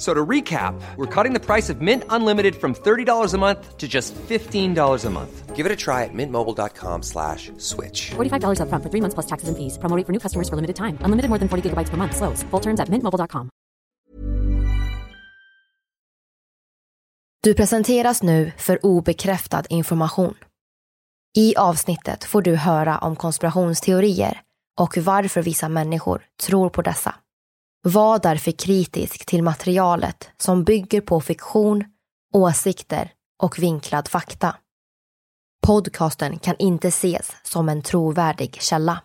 So to recap, we're cutting the price of Mint Unlimited from $30 a month to just $15 a month. Give it a try at mintmobile.com slash switch. $45 upfront for three months plus taxes and fees. Promo rate for new customers for limited time. Unlimited more than 40 gigabytes per month. Slows. Full terms at mintmobile.com. Du presenteras nu för obekräftad information. I avsnittet får du höra om konspirationsteorier och varför vissa människor tror på dessa. Var därför kritisk till materialet som bygger på fiktion, åsikter och vinklad fakta. Podcasten kan inte ses som en trovärdig källa.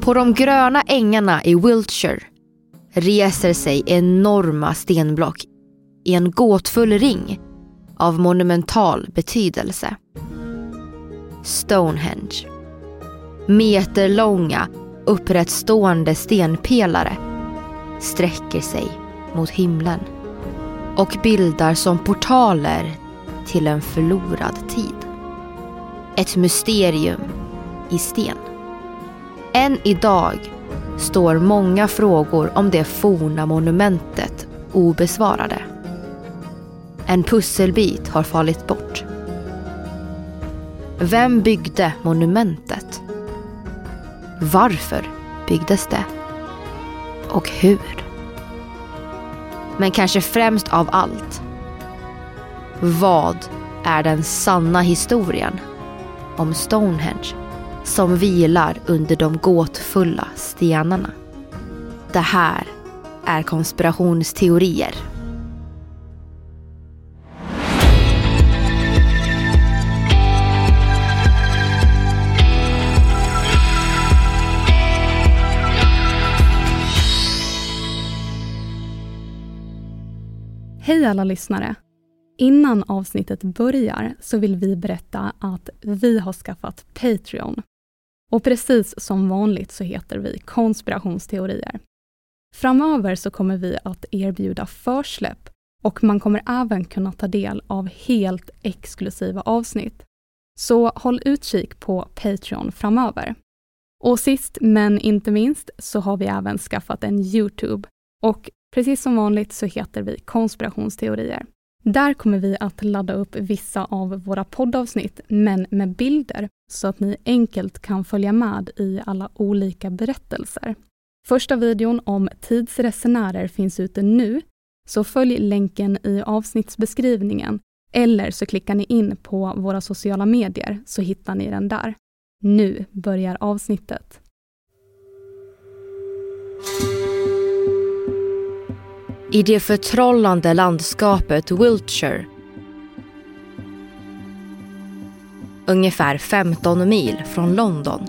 På de gröna ängarna i Wiltshire reser sig enorma stenblock i en gåtfull ring av monumental betydelse. Stonehenge. Meterlånga upprättstående stenpelare sträcker sig mot himlen och bildar som portaler till en förlorad tid. Ett mysterium i sten. Än idag står många frågor om det forna monumentet obesvarade. En pusselbit har fallit bort. Vem byggde monumentet? Varför byggdes det? Och hur? Men kanske främst av allt. Vad är den sanna historien om Stonehenge som vilar under de gåtfulla stenarna? Det här är konspirationsteorier. Hej alla lyssnare! Innan avsnittet börjar så vill vi berätta att vi har skaffat Patreon. Och precis som vanligt så heter vi konspirationsteorier. Framöver så kommer vi att erbjuda försläpp och man kommer även kunna ta del av helt exklusiva avsnitt. Så håll utkik på Patreon framöver. Och sist men inte minst så har vi även skaffat en Youtube och Precis som vanligt så heter vi konspirationsteorier. Där kommer vi att ladda upp vissa av våra poddavsnitt, men med bilder, så att ni enkelt kan följa med i alla olika berättelser. Första videon om tidsresenärer finns ute nu, så följ länken i avsnittsbeskrivningen eller så klickar ni in på våra sociala medier så hittar ni den där. Nu börjar avsnittet i det förtrollande landskapet Wiltshire. Ungefär 15 mil från London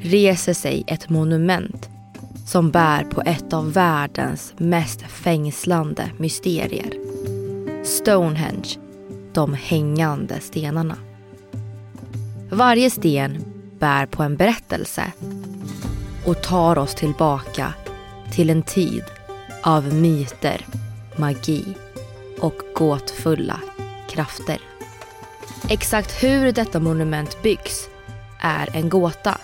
reser sig ett monument som bär på ett av världens mest fängslande mysterier. Stonehenge, de hängande stenarna. Varje sten bär på en berättelse och tar oss tillbaka till en tid av myter, magi och gåtfulla krafter. Exakt hur detta monument byggs är en gåta.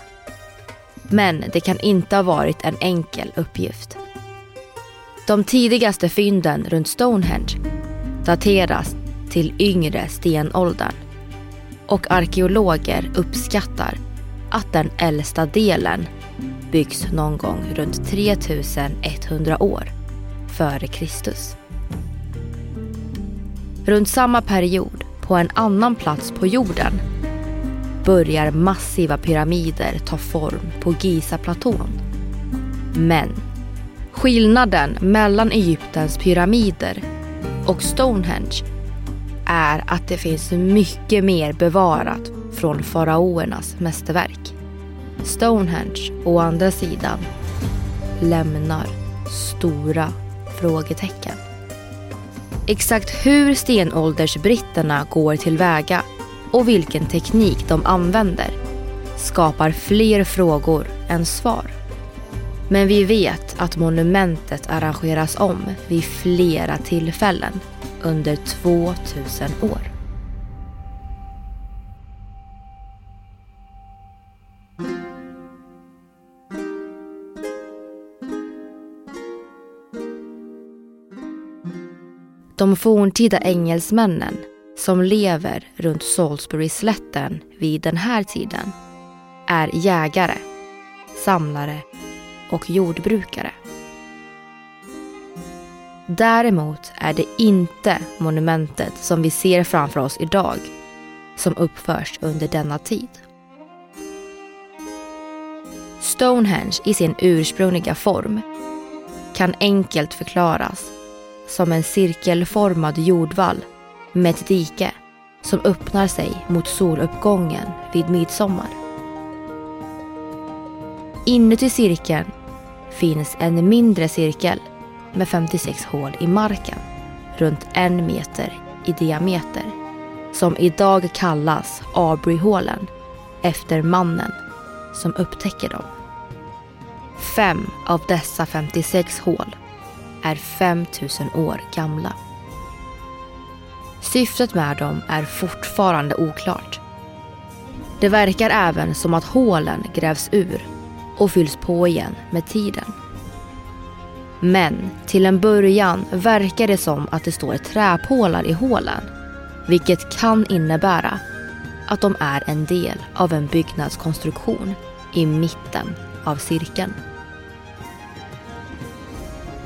Men det kan inte ha varit en enkel uppgift. De tidigaste fynden runt Stonehenge dateras till yngre stenåldern och arkeologer uppskattar att den äldsta delen byggs någon gång runt 3100 år före Kristus. Runt samma period, på en annan plats på jorden, börjar massiva pyramider ta form på Giza-platån. Men skillnaden mellan Egyptens pyramider och Stonehenge är att det finns mycket mer bevarat från faraoernas mästerverk. Stonehenge, å andra sidan, lämnar stora frågetecken. Exakt hur stenåldersbritterna går tillväga och vilken teknik de använder skapar fler frågor än svar. Men vi vet att monumentet arrangeras om vid flera tillfällen under 2000 år. De forntida engelsmännen som lever runt Salisbury-slätten vid den här tiden är jägare, samlare och jordbrukare. Däremot är det inte monumentet som vi ser framför oss idag som uppförs under denna tid. Stonehenge i sin ursprungliga form kan enkelt förklaras som en cirkelformad jordvall med ett dike som öppnar sig mot soluppgången vid midsommar. Inuti cirkeln finns en mindre cirkel med 56 hål i marken runt en meter i diameter som idag kallas Aubreyhålen efter mannen som upptäcker dem. Fem av dessa 56 hål är 5000 år gamla. Syftet med dem är fortfarande oklart. Det verkar även som att hålen grävs ur och fylls på igen med tiden. Men till en början verkar det som att det står träpålar i hålen. Vilket kan innebära att de är en del av en byggnadskonstruktion i mitten av cirkeln.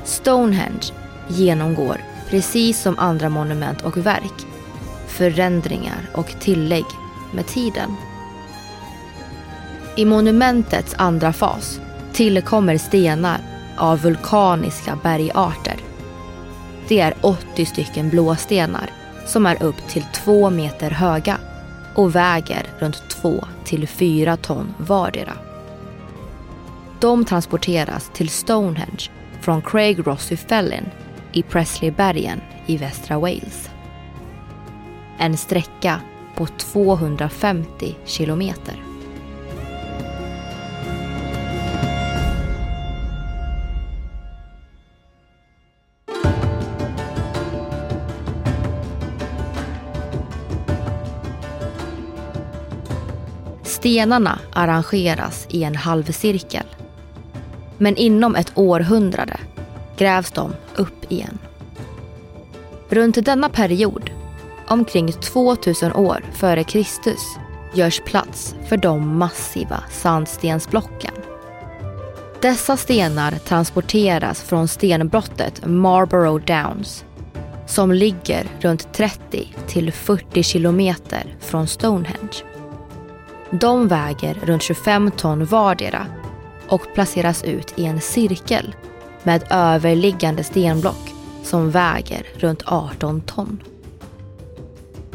Stonehenge genomgår, precis som andra monument och verk, förändringar och tillägg med tiden. I monumentets andra fas tillkommer stenar av vulkaniska bergarter. Det är 80 stycken blåstenar som är upp till två meter höga och väger runt 2 till 4 ton vardera. De transporteras till Stonehenge från Craig Rossi Fellin i Presleybergen i västra Wales. En sträcka på 250 kilometer. Stenarna arrangeras i en halvcirkel. Men inom ett århundrade grävs de upp igen. Runt denna period, omkring 2000 år före Kristus, görs plats för de massiva sandstensblocken. Dessa stenar transporteras från stenbrottet Marlborough Downs som ligger runt 30 till 40 kilometer från Stonehenge. De väger runt 25 ton vardera och placeras ut i en cirkel med överliggande stenblock som väger runt 18 ton.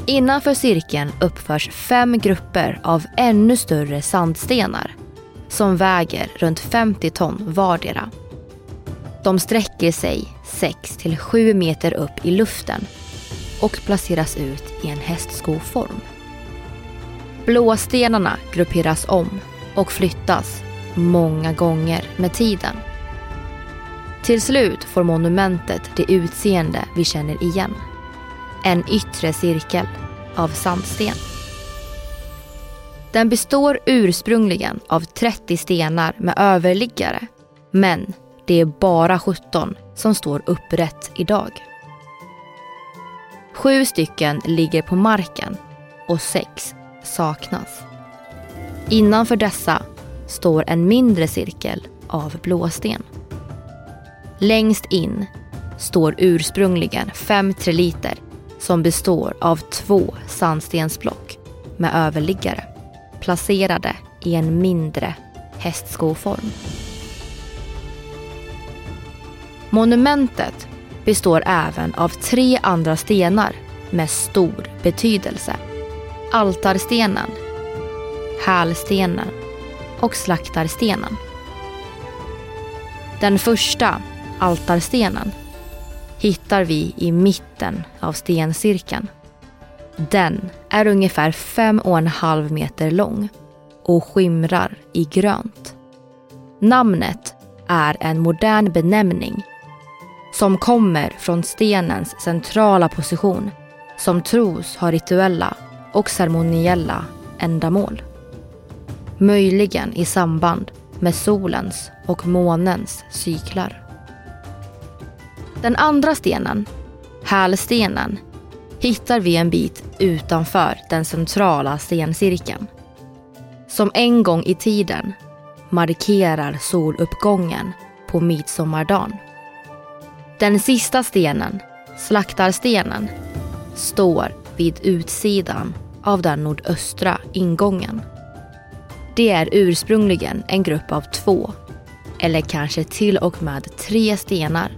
Innanför cirkeln uppförs fem grupper av ännu större sandstenar som väger runt 50 ton vardera. De sträcker sig 6 till 7 meter upp i luften och placeras ut i en hästskoform. Blåstenarna grupperas om och flyttas många gånger med tiden. Till slut får monumentet det utseende vi känner igen. En yttre cirkel av sandsten. Den består ursprungligen av 30 stenar med överliggare. Men det är bara 17 som står upprätt idag. Sju stycken ligger på marken och sex saknas. Innanför dessa står en mindre cirkel av blåsten. Längst in står ursprungligen fem treliter som består av två sandstensblock med överliggare placerade i en mindre hästskoform. Monumentet består även av tre andra stenar med stor betydelse. Altarstenen, hälstenen och slaktarstenen. Den första, altarstenen, hittar vi i mitten av stencirkeln. Den är ungefär fem och en halv meter lång och skimrar i grönt. Namnet är en modern benämning som kommer från stenens centrala position som tros ha rituella och ceremoniella ändamål. Möjligen i samband med solens och månens cyklar. Den andra stenen, hälstenen, hittar vi en bit utanför den centrala stencirkeln. Som en gång i tiden markerar soluppgången på midsommardagen. Den sista stenen, slaktarstenen, står vid utsidan av den nordöstra ingången. Det är ursprungligen en grupp av två, eller kanske till och med tre stenar.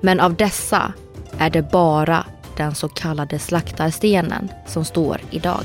Men av dessa är det bara den så kallade slaktarstenen som står idag.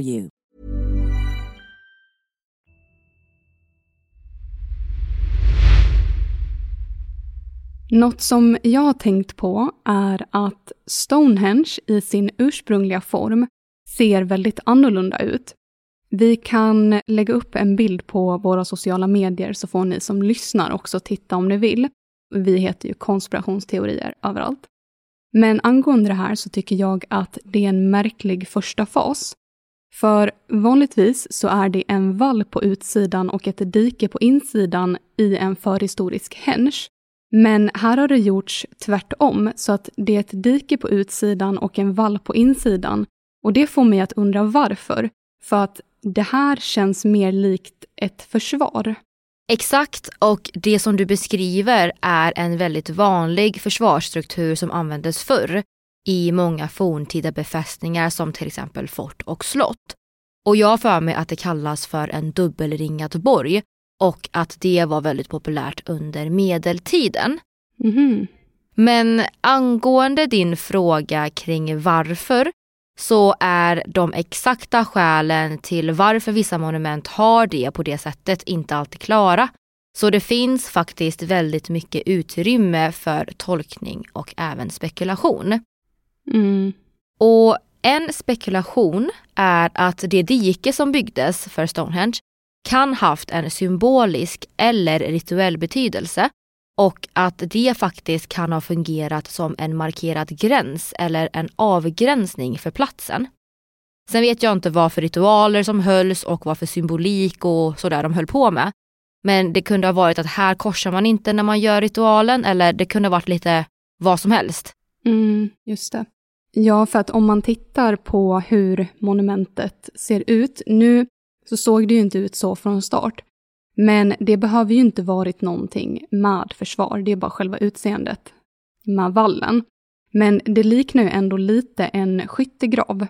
you. Något som jag har tänkt på är att Stonehenge i sin ursprungliga form ser väldigt annorlunda ut. Vi kan lägga upp en bild på våra sociala medier så får ni som lyssnar också titta om ni vill. Vi heter ju konspirationsteorier överallt. Men angående det här så tycker jag att det är en märklig första fas. För vanligtvis så är det en vall på utsidan och ett dike på insidan i en förhistorisk henge. Men här har det gjorts tvärtom, så att det är ett dike på utsidan och en vall på insidan. Och det får mig att undra varför. För att det här känns mer likt ett försvar. Exakt, och det som du beskriver är en väldigt vanlig försvarsstruktur som användes förr i många forntida befästningar som till exempel fort och slott. Och jag har för mig att det kallas för en dubbelringad borg och att det var väldigt populärt under medeltiden. Mhm. Men angående din fråga kring varför så är de exakta skälen till varför vissa monument har det på det sättet inte alltid klara. Så det finns faktiskt väldigt mycket utrymme för tolkning och även spekulation. Mm. Och en spekulation är att det dike som byggdes för Stonehenge kan haft en symbolisk eller rituell betydelse och att det faktiskt kan ha fungerat som en markerad gräns eller en avgränsning för platsen. Sen vet jag inte vad för ritualer som hölls och vad för symbolik och sådär de höll på med. Men det kunde ha varit att här korsar man inte när man gör ritualen eller det kunde ha varit lite vad som helst. Mm, just det. Ja, för att om man tittar på hur monumentet ser ut, nu så såg det ju inte ut så från start. Men det behöver ju inte varit någonting med försvar, det är bara själva utseendet med vallen. Men det liknar ju ändå lite en skyttegrav.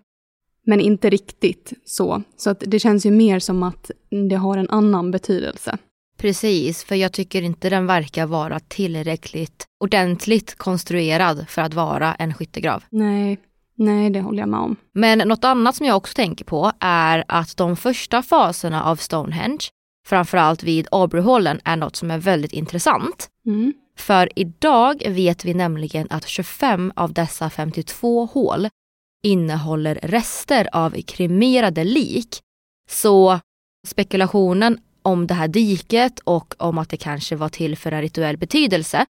Men inte riktigt så. Så att det känns ju mer som att det har en annan betydelse. Precis, för jag tycker inte den verkar vara tillräckligt ordentligt konstruerad för att vara en skyttegrav. Nej, nej det håller jag med om. Men något annat som jag också tänker på är att de första faserna av Stonehenge, framförallt vid Aubreyhallen, är något som är väldigt intressant. Mm. För idag vet vi nämligen att 25 av dessa 52 hål innehåller rester av kremerade lik. Så spekulationen om det här diket och om att det kanske var till för en rituell betydelse,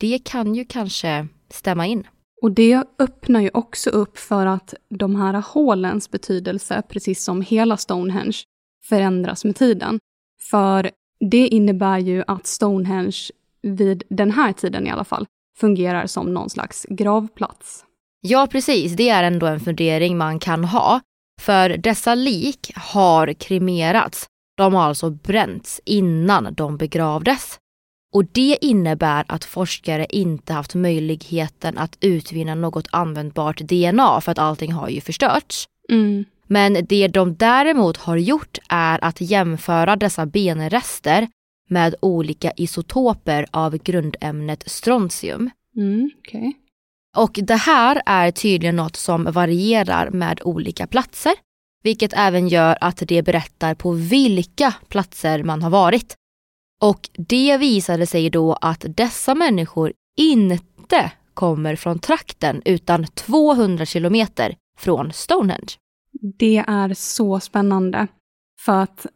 det kan ju kanske stämma in. Och det öppnar ju också upp för att de här hålens betydelse, precis som hela Stonehenge, förändras med tiden. För det innebär ju att Stonehenge, vid den här tiden i alla fall, fungerar som någon slags gravplats. Ja, precis. Det är ändå en fundering man kan ha. För dessa lik har kremerats. De har alltså bränts innan de begravdes. Och det innebär att forskare inte haft möjligheten att utvinna något användbart DNA för att allting har ju förstörts. Mm. Men det de däremot har gjort är att jämföra dessa benrester med olika isotoper av grundämnet strontium. Mm, okej. Och det här är tydligen något som varierar med olika platser, vilket även gör att det berättar på vilka platser man har varit. Och det visade sig då att dessa människor inte kommer från trakten utan 200 kilometer från Stonehenge. Det är så spännande. För att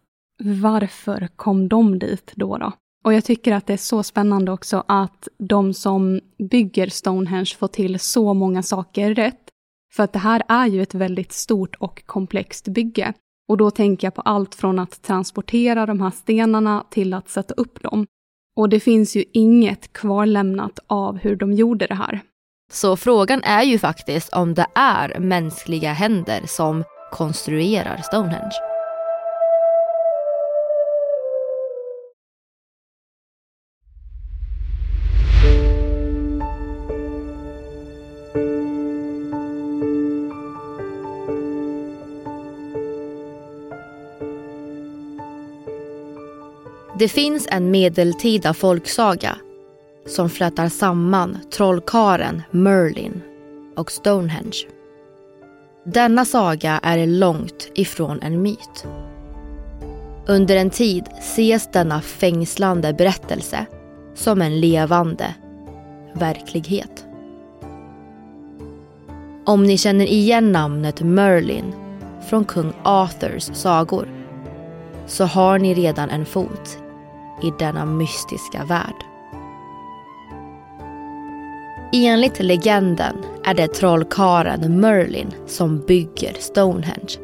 varför kom de dit då? då? Och jag tycker att det är så spännande också att de som bygger Stonehenge får till så många saker rätt. För att det här är ju ett väldigt stort och komplext bygge. Och då tänker jag på allt från att transportera de här stenarna till att sätta upp dem. Och det finns ju inget kvarlämnat av hur de gjorde det här. Så frågan är ju faktiskt om det är mänskliga händer som konstruerar Stonehenge. Det finns en medeltida folksaga som flätar samman trollkaren Merlin och Stonehenge. Denna saga är långt ifrån en myt. Under en tid ses denna fängslande berättelse som en levande verklighet. Om ni känner igen namnet Merlin från kung Arthurs sagor så har ni redan en fot i denna mystiska värld. Enligt legenden är det trollkaren Merlin som bygger Stonehenge.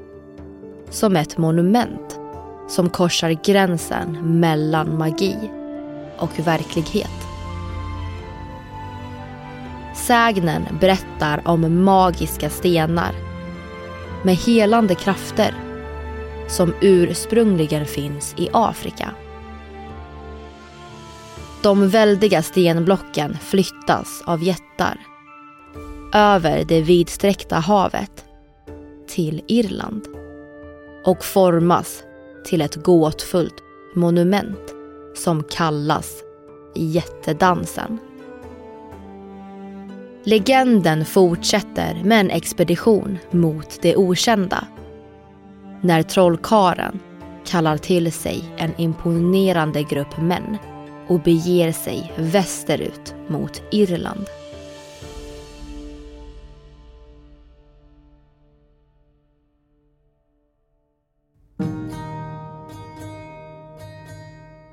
Som ett monument som korsar gränsen mellan magi och verklighet. Sägnen berättar om magiska stenar med helande krafter som ursprungligen finns i Afrika. De väldiga stenblocken flyttas av jättar över det vidsträckta havet till Irland och formas till ett gåtfullt monument som kallas jättedansen. Legenden fortsätter med en expedition mot det okända. När trollkaren kallar till sig en imponerande grupp män och beger sig västerut mot Irland.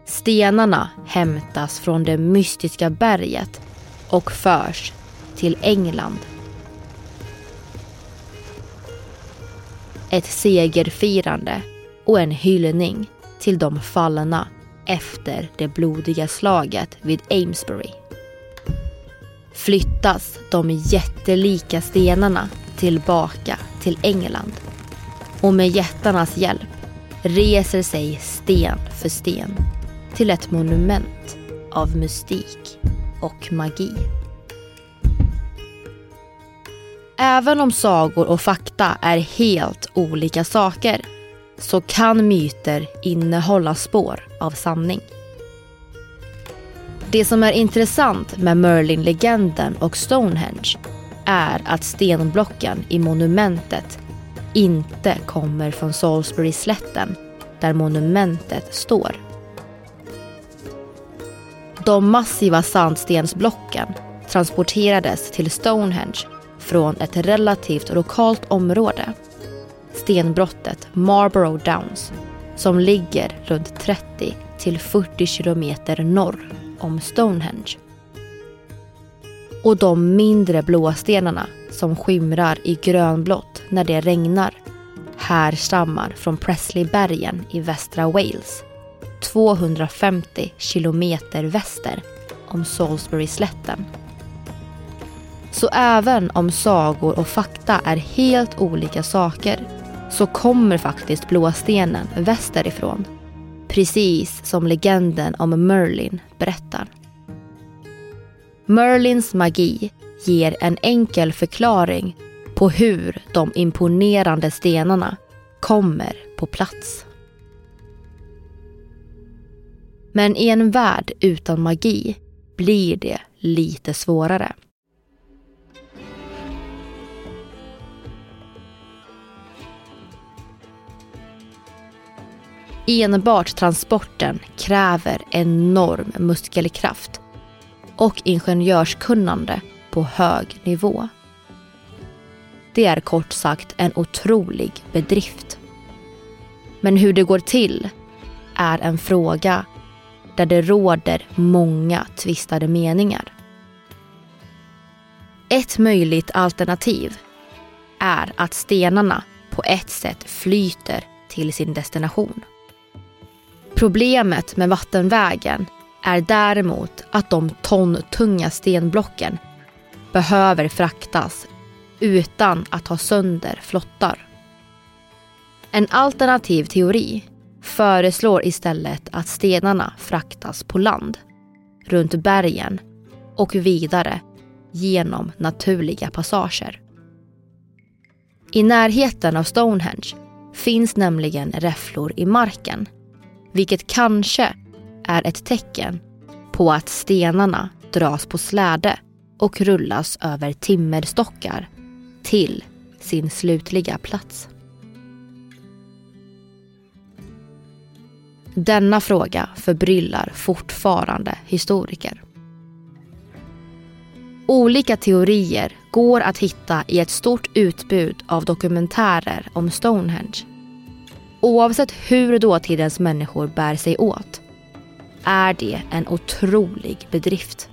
Stenarna hämtas från det mystiska berget och förs till England. Ett segerfirande och en hyllning till de fallna efter det blodiga slaget vid Amesbury. Flyttas de jättelika stenarna tillbaka till England och med jättarnas hjälp reser sig sten för sten till ett monument av mystik och magi. Även om sagor och fakta är helt olika saker så kan myter innehålla spår av sanning. Det som är intressant med Merlin-legenden och Stonehenge är att stenblocken i monumentet inte kommer från Salisbury-slätten där monumentet står. De massiva sandstensblocken transporterades till Stonehenge från ett relativt lokalt område. Stenbrottet Marlborough Downs som ligger runt 30 till 40 kilometer norr om Stonehenge. Och de mindre blåstenarna som skimrar i grönblått när det regnar härstammar från Presleybergen i västra Wales 250 kilometer väster om Salisbury-slätten. Så även om sagor och fakta är helt olika saker så kommer faktiskt blåstenen västerifrån. Precis som legenden om Merlin berättar. Merlins magi ger en enkel förklaring på hur de imponerande stenarna kommer på plats. Men i en värld utan magi blir det lite svårare. Enbart transporten kräver enorm muskelkraft och ingenjörskunnande på hög nivå. Det är kort sagt en otrolig bedrift. Men hur det går till är en fråga där det råder många tvistade meningar. Ett möjligt alternativ är att stenarna på ett sätt flyter till sin destination. Problemet med vattenvägen är däremot att de tontunga stenblocken behöver fraktas utan att ta sönder flottar. En alternativ teori föreslår istället att stenarna fraktas på land, runt bergen och vidare genom naturliga passager. I närheten av Stonehenge finns nämligen räfflor i marken vilket kanske är ett tecken på att stenarna dras på släde och rullas över timmerstockar till sin slutliga plats. Denna fråga förbryllar fortfarande historiker. Olika teorier går att hitta i ett stort utbud av dokumentärer om Stonehenge Oavsett hur dåtidens människor bär sig åt är det en otrolig bedrift.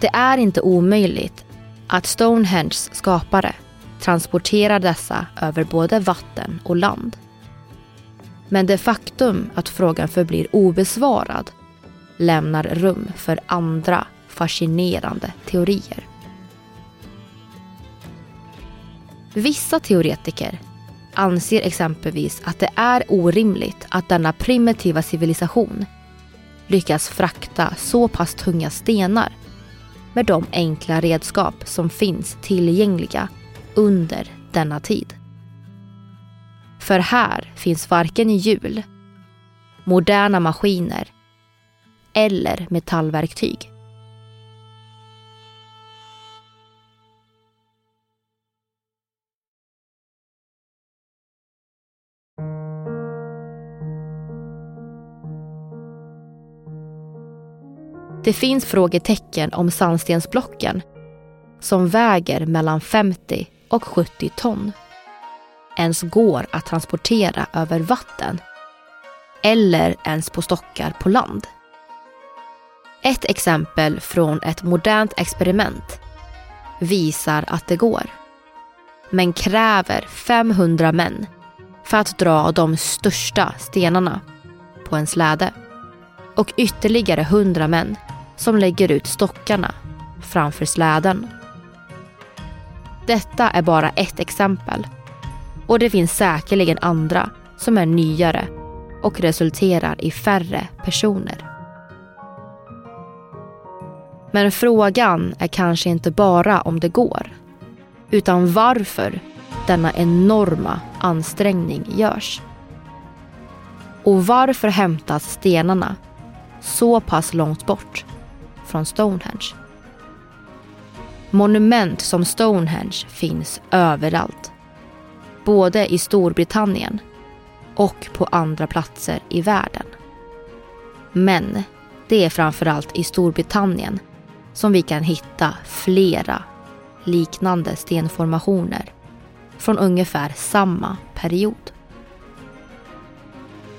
Det är inte omöjligt att Stonehenges skapare transporterar dessa över både vatten och land. Men det faktum att frågan förblir obesvarad lämnar rum för andra fascinerande teorier. Vissa teoretiker anser exempelvis att det är orimligt att denna primitiva civilisation lyckas frakta så pass tunga stenar med de enkla redskap som finns tillgängliga under denna tid. För här finns varken hjul, moderna maskiner eller metallverktyg. Det finns frågetecken om sandstensblocken som väger mellan 50 och 70 ton ens går att transportera över vatten eller ens på stockar på land. Ett exempel från ett modernt experiment visar att det går. Men kräver 500 män för att dra de största stenarna på en släde. Och ytterligare 100 män som lägger ut stockarna framför släden. Detta är bara ett exempel. Och det finns säkerligen andra som är nyare och resulterar i färre personer. Men frågan är kanske inte bara om det går, utan varför denna enorma ansträngning görs. Och varför hämtas stenarna så pass långt bort från Stonehenge? Monument som Stonehenge finns överallt. Både i Storbritannien och på andra platser i världen. Men det är framförallt i Storbritannien som vi kan hitta flera liknande stenformationer från ungefär samma period.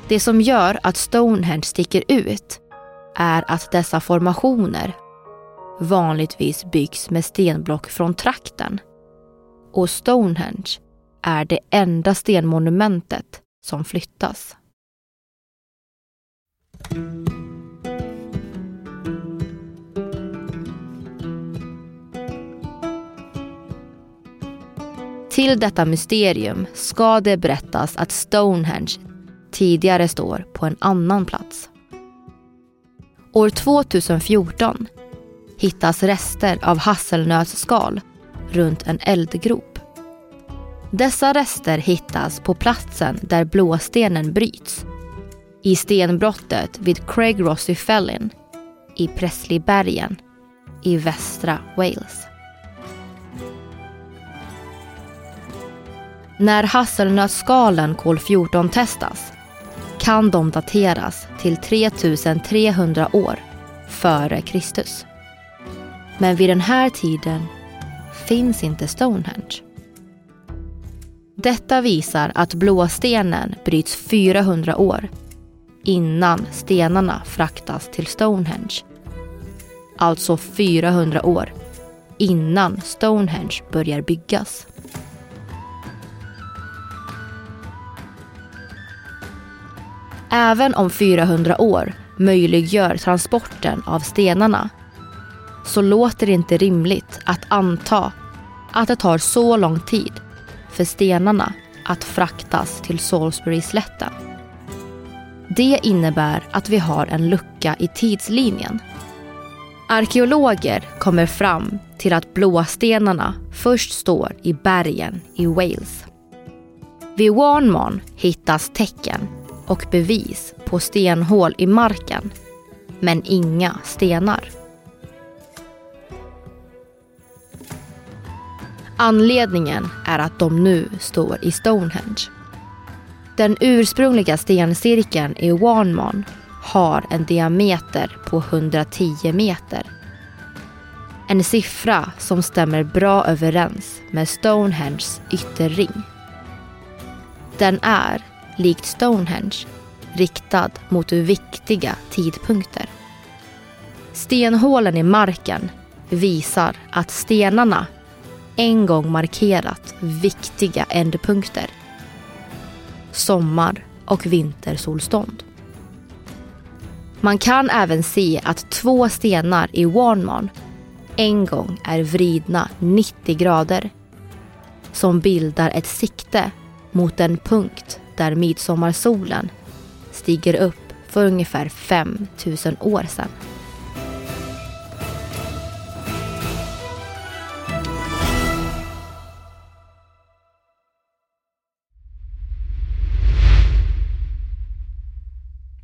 Det som gör att Stonehenge sticker ut är att dessa formationer vanligtvis byggs med stenblock från trakten. Och Stonehenge är det enda stenmonumentet som flyttas. Till detta mysterium ska det berättas att Stonehenge tidigare står på en annan plats. År 2014 hittas rester av hasselnötsskal runt en eldgrop. Dessa rester hittas på platsen där blåstenen bryts. I stenbrottet vid Craig Rossi Fellin i Presleybergen i västra Wales. När hasselnötsskalen kol-14 testas kan de dateras till 3300 år före Kristus. Men vid den här tiden finns inte Stonehenge. Detta visar att blåstenen bryts 400 år innan stenarna fraktas till Stonehenge. Alltså 400 år innan Stonehenge börjar byggas. Även om 400 år möjliggör transporten av stenarna så låter det inte rimligt att anta att det tar så lång tid för stenarna att fraktas till Salisbury-slätten. Det innebär att vi har en lucka i tidslinjen. Arkeologer kommer fram till att blåstenarna först står i bergen i Wales. Vid Warnmon hittas tecken och bevis på stenhål i marken, men inga stenar. Anledningen är att de nu står i Stonehenge. Den ursprungliga stencirkeln i Warnmon har en diameter på 110 meter. En siffra som stämmer bra överens med Stonehenges ytterring. Den är, likt Stonehenge, riktad mot viktiga tidpunkter. Stenhålen i marken visar att stenarna en gång markerat viktiga ändpunkter. Sommar och vintersolstånd. Man kan även se att två stenar i Warnmon en gång är vridna 90 grader som bildar ett sikte mot den punkt där midsommarsolen stiger upp för ungefär 5000 år sedan.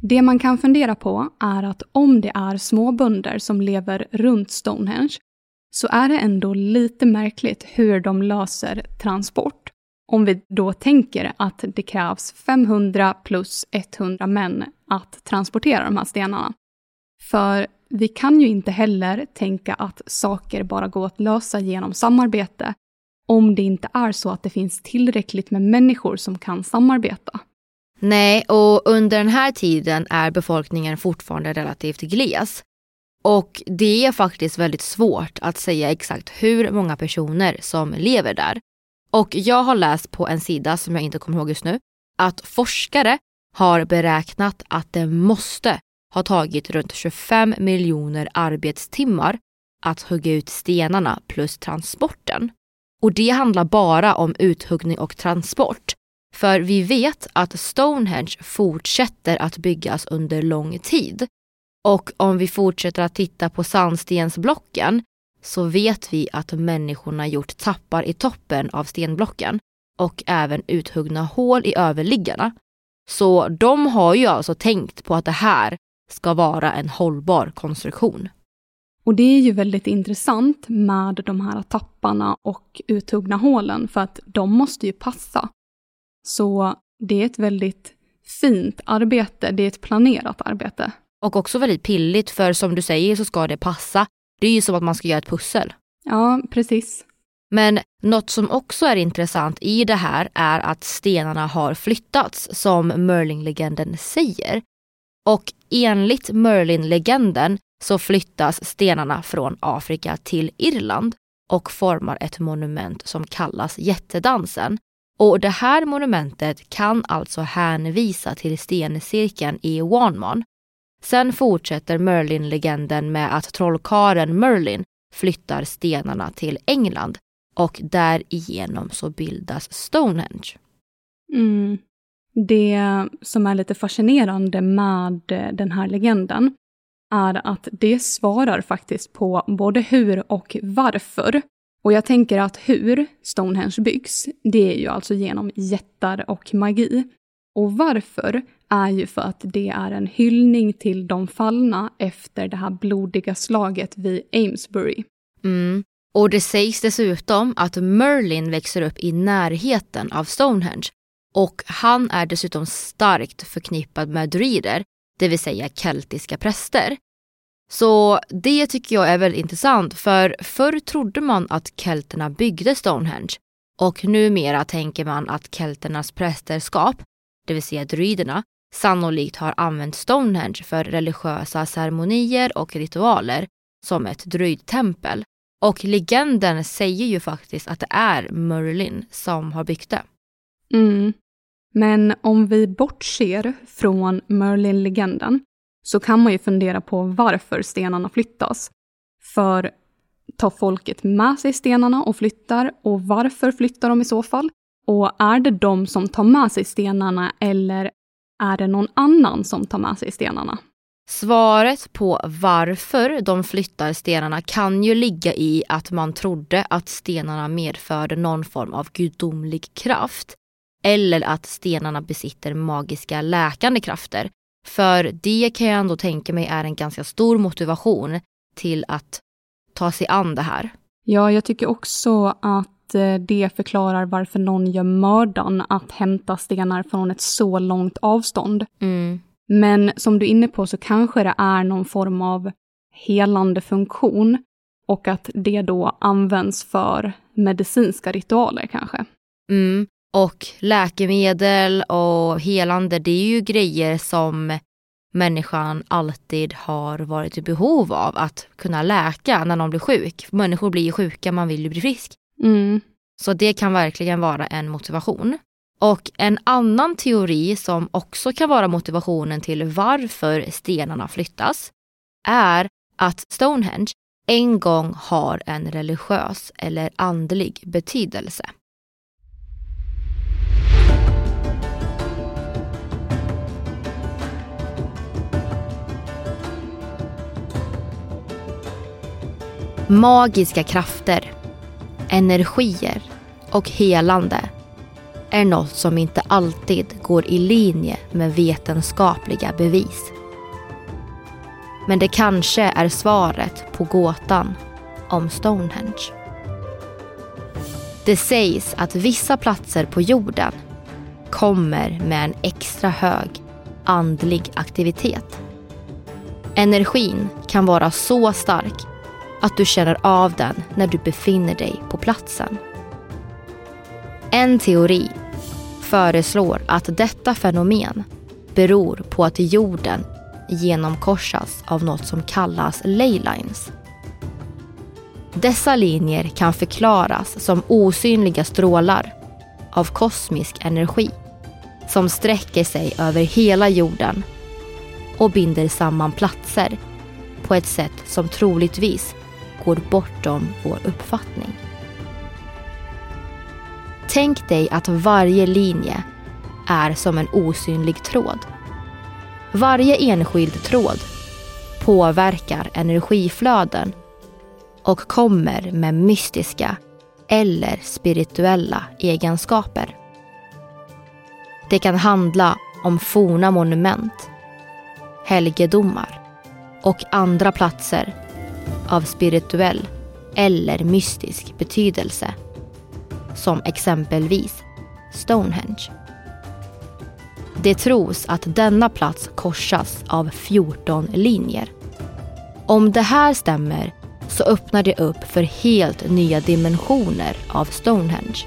Det man kan fundera på är att om det är småbönder som lever runt Stonehenge så är det ändå lite märkligt hur de löser transport. Om vi då tänker att det krävs 500 plus 100 män att transportera de här stenarna. För vi kan ju inte heller tänka att saker bara går att lösa genom samarbete om det inte är så att det finns tillräckligt med människor som kan samarbeta. Nej, och under den här tiden är befolkningen fortfarande relativt gles. Och det är faktiskt väldigt svårt att säga exakt hur många personer som lever där. Och jag har läst på en sida som jag inte kommer ihåg just nu att forskare har beräknat att det måste ha tagit runt 25 miljoner arbetstimmar att hugga ut stenarna plus transporten. Och det handlar bara om uthuggning och transport. För vi vet att Stonehenge fortsätter att byggas under lång tid. Och om vi fortsätter att titta på sandstensblocken så vet vi att människorna gjort tappar i toppen av stenblocken och även uthuggna hål i överliggarna. Så de har ju alltså tänkt på att det här ska vara en hållbar konstruktion. Och det är ju väldigt intressant med de här tapparna och uthuggna hålen för att de måste ju passa. Så det är ett väldigt fint arbete, det är ett planerat arbete. Och också väldigt pilligt för som du säger så ska det passa. Det är ju som att man ska göra ett pussel. Ja, precis. Men något som också är intressant i det här är att stenarna har flyttats som Merlin-legenden säger. Och enligt Merlin-legenden så flyttas stenarna från Afrika till Irland och formar ett monument som kallas Jättedansen. Och det här monumentet kan alltså hänvisa till stencirkeln i Wanman. Sen fortsätter Merlin-legenden med att trollkaren Merlin flyttar stenarna till England och därigenom så bildas Stonehenge. Mm. Det som är lite fascinerande med eh, den här legenden är att det svarar faktiskt på både hur och varför. Och jag tänker att hur Stonehenge byggs, det är ju alltså genom jättar och magi. Och varför är ju för att det är en hyllning till de fallna efter det här blodiga slaget vid Amesbury. Mm. Och det sägs dessutom att Merlin växer upp i närheten av Stonehenge och han är dessutom starkt förknippad med druider, det vill säga keltiska präster. Så det tycker jag är väldigt intressant för förr trodde man att kelterna byggde Stonehenge och numera tänker man att kelternas prästerskap, det vill säga druiderna, sannolikt har använt Stonehenge för religiösa ceremonier och ritualer som ett druidtempel. Och legenden säger ju faktiskt att det är Merlin som har byggt det. Mm. Men om vi bortser från Merlin-legenden så kan man ju fundera på varför stenarna flyttas. För tar folket med sig stenarna och flyttar och varför flyttar de i så fall? Och är det de som tar med sig stenarna eller är det någon annan som tar med sig stenarna? Svaret på varför de flyttar stenarna kan ju ligga i att man trodde att stenarna medförde någon form av gudomlig kraft. Eller att stenarna besitter magiska läkande krafter. För det kan jag ändå tänka mig är en ganska stor motivation till att ta sig an det här. Ja, jag tycker också att eh, det förklarar varför någon gör mördan att hämta stenar från ett så långt avstånd. Mm. Men som du är inne på så kanske det är någon form av helande funktion och att det då används för medicinska ritualer kanske. Mm. Och läkemedel och helande, det är ju grejer som människan alltid har varit i behov av att kunna läka när någon blir sjuk. Människor blir ju sjuka, man vill ju bli frisk. Mm. Så det kan verkligen vara en motivation. Och en annan teori som också kan vara motivationen till varför stenarna flyttas är att Stonehenge en gång har en religiös eller andlig betydelse. Magiska krafter, energier och helande är något som inte alltid går i linje med vetenskapliga bevis. Men det kanske är svaret på gåtan om Stonehenge. Det sägs att vissa platser på jorden kommer med en extra hög andlig aktivitet. Energin kan vara så stark att du känner av den när du befinner dig på platsen. En teori föreslår att detta fenomen beror på att jorden genomkorsas av något som kallas leylines. Dessa linjer kan förklaras som osynliga strålar av kosmisk energi som sträcker sig över hela jorden och binder samman platser på ett sätt som troligtvis går bortom vår uppfattning. Tänk dig att varje linje är som en osynlig tråd. Varje enskild tråd påverkar energiflöden och kommer med mystiska eller spirituella egenskaper. Det kan handla om forna monument, helgedomar och andra platser av spirituell eller mystisk betydelse. Som exempelvis Stonehenge. Det tros att denna plats korsas av 14 linjer. Om det här stämmer så öppnar det upp för helt nya dimensioner av Stonehenge.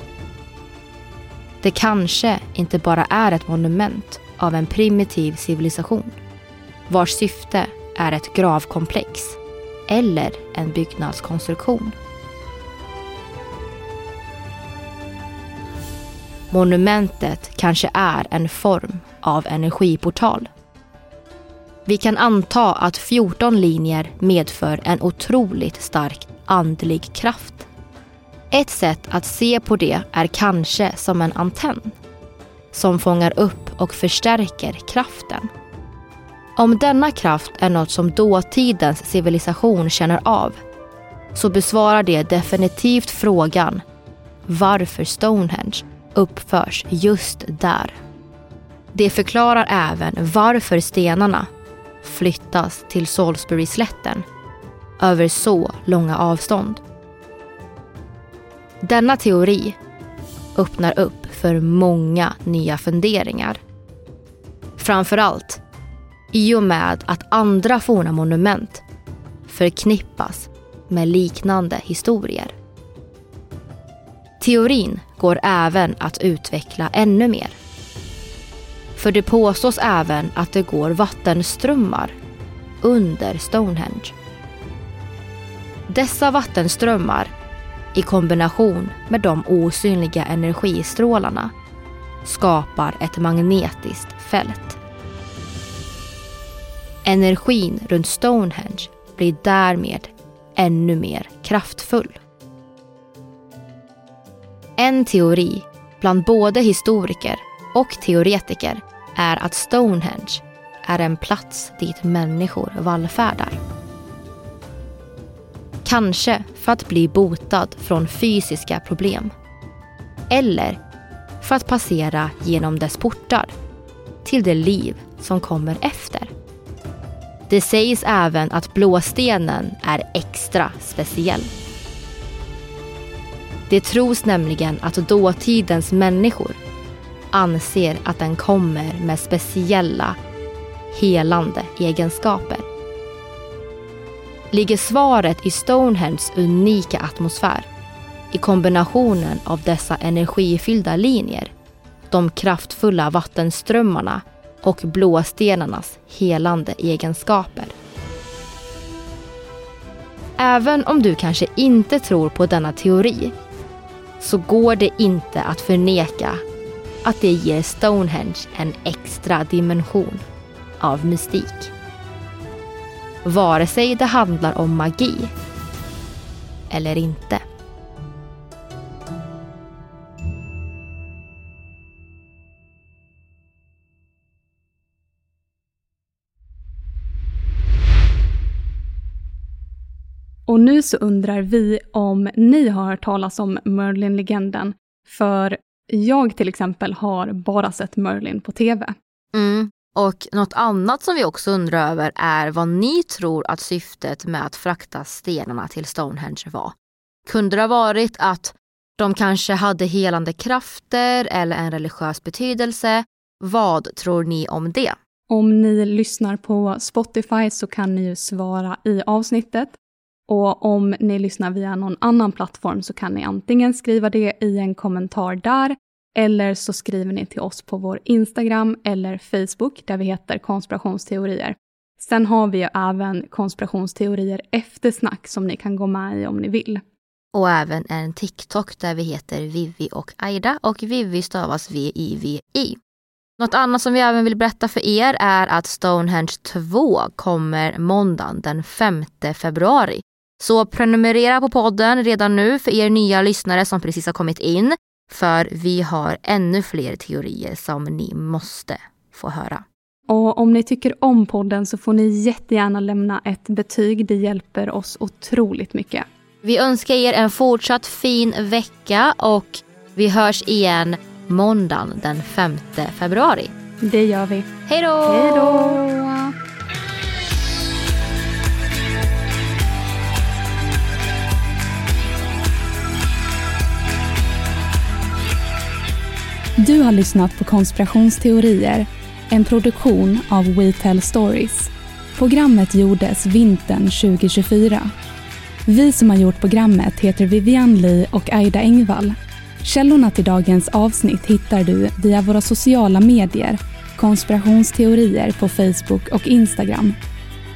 Det kanske inte bara är ett monument av en primitiv civilisation vars syfte är ett gravkomplex eller en byggnadskonstruktion. Monumentet kanske är en form av energiportal. Vi kan anta att 14 linjer medför en otroligt stark andlig kraft. Ett sätt att se på det är kanske som en antenn som fångar upp och förstärker kraften. Om denna kraft är något som dåtidens civilisation känner av så besvarar det definitivt frågan varför Stonehenge uppförs just där. Det förklarar även varför stenarna flyttas till Salisbury-slätten över så långa avstånd. Denna teori öppnar upp för många nya funderingar. Framförallt i och med att andra forna monument förknippas med liknande historier. Teorin går även att utveckla ännu mer. För det påstås även att det går vattenströmmar under Stonehenge. Dessa vattenströmmar i kombination med de osynliga energistrålarna skapar ett magnetiskt fält. Energin runt Stonehenge blir därmed ännu mer kraftfull. En teori bland både historiker och teoretiker är att Stonehenge är en plats dit människor vallfärdar. Kanske för att bli botad från fysiska problem. Eller för att passera genom dess portar till det liv som kommer efter. Det sägs även att blåstenen är extra speciell. Det tros nämligen att dåtidens människor anser att den kommer med speciella helande egenskaper. Ligger svaret i Stonehenges unika atmosfär i kombinationen av dessa energifyllda linjer, de kraftfulla vattenströmmarna och blåstenarnas helande egenskaper. Även om du kanske inte tror på denna teori så går det inte att förneka att det ger Stonehenge en extra dimension av mystik. Vare sig det handlar om magi eller inte. Och nu så undrar vi om ni har hört talas om Merlin-legenden. För jag till exempel har bara sett Merlin på TV. Mm. Och något annat som vi också undrar över är vad ni tror att syftet med att frakta stenarna till Stonehenge var. Kunde det ha varit att de kanske hade helande krafter eller en religiös betydelse? Vad tror ni om det? Om ni lyssnar på Spotify så kan ni ju svara i avsnittet. Och om ni lyssnar via någon annan plattform så kan ni antingen skriva det i en kommentar där eller så skriver ni till oss på vår Instagram eller Facebook där vi heter konspirationsteorier. Sen har vi ju även konspirationsteorier eftersnack som ni kan gå med i om ni vill. Och även en TikTok där vi heter Vivi och Aida och Vivi stavas V-I-V-I. Något annat som vi även vill berätta för er är att Stonehenge 2 kommer måndagen den 5 februari. Så prenumerera på podden redan nu för er nya lyssnare som precis har kommit in. För vi har ännu fler teorier som ni måste få höra. Och om ni tycker om podden så får ni jättegärna lämna ett betyg. Det hjälper oss otroligt mycket. Vi önskar er en fortsatt fin vecka och vi hörs igen måndagen den 5 februari. Det gör vi. Hej då! Hej då! Du har lyssnat på konspirationsteorier, en produktion av We Tell Stories. Programmet gjordes vintern 2024. Vi som har gjort programmet heter Vivian Lee och Aida Engvall. Källorna till dagens avsnitt hittar du via våra sociala medier, konspirationsteorier på Facebook och Instagram.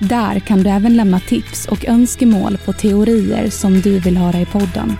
Där kan du även lämna tips och önskemål på teorier som du vill höra i podden.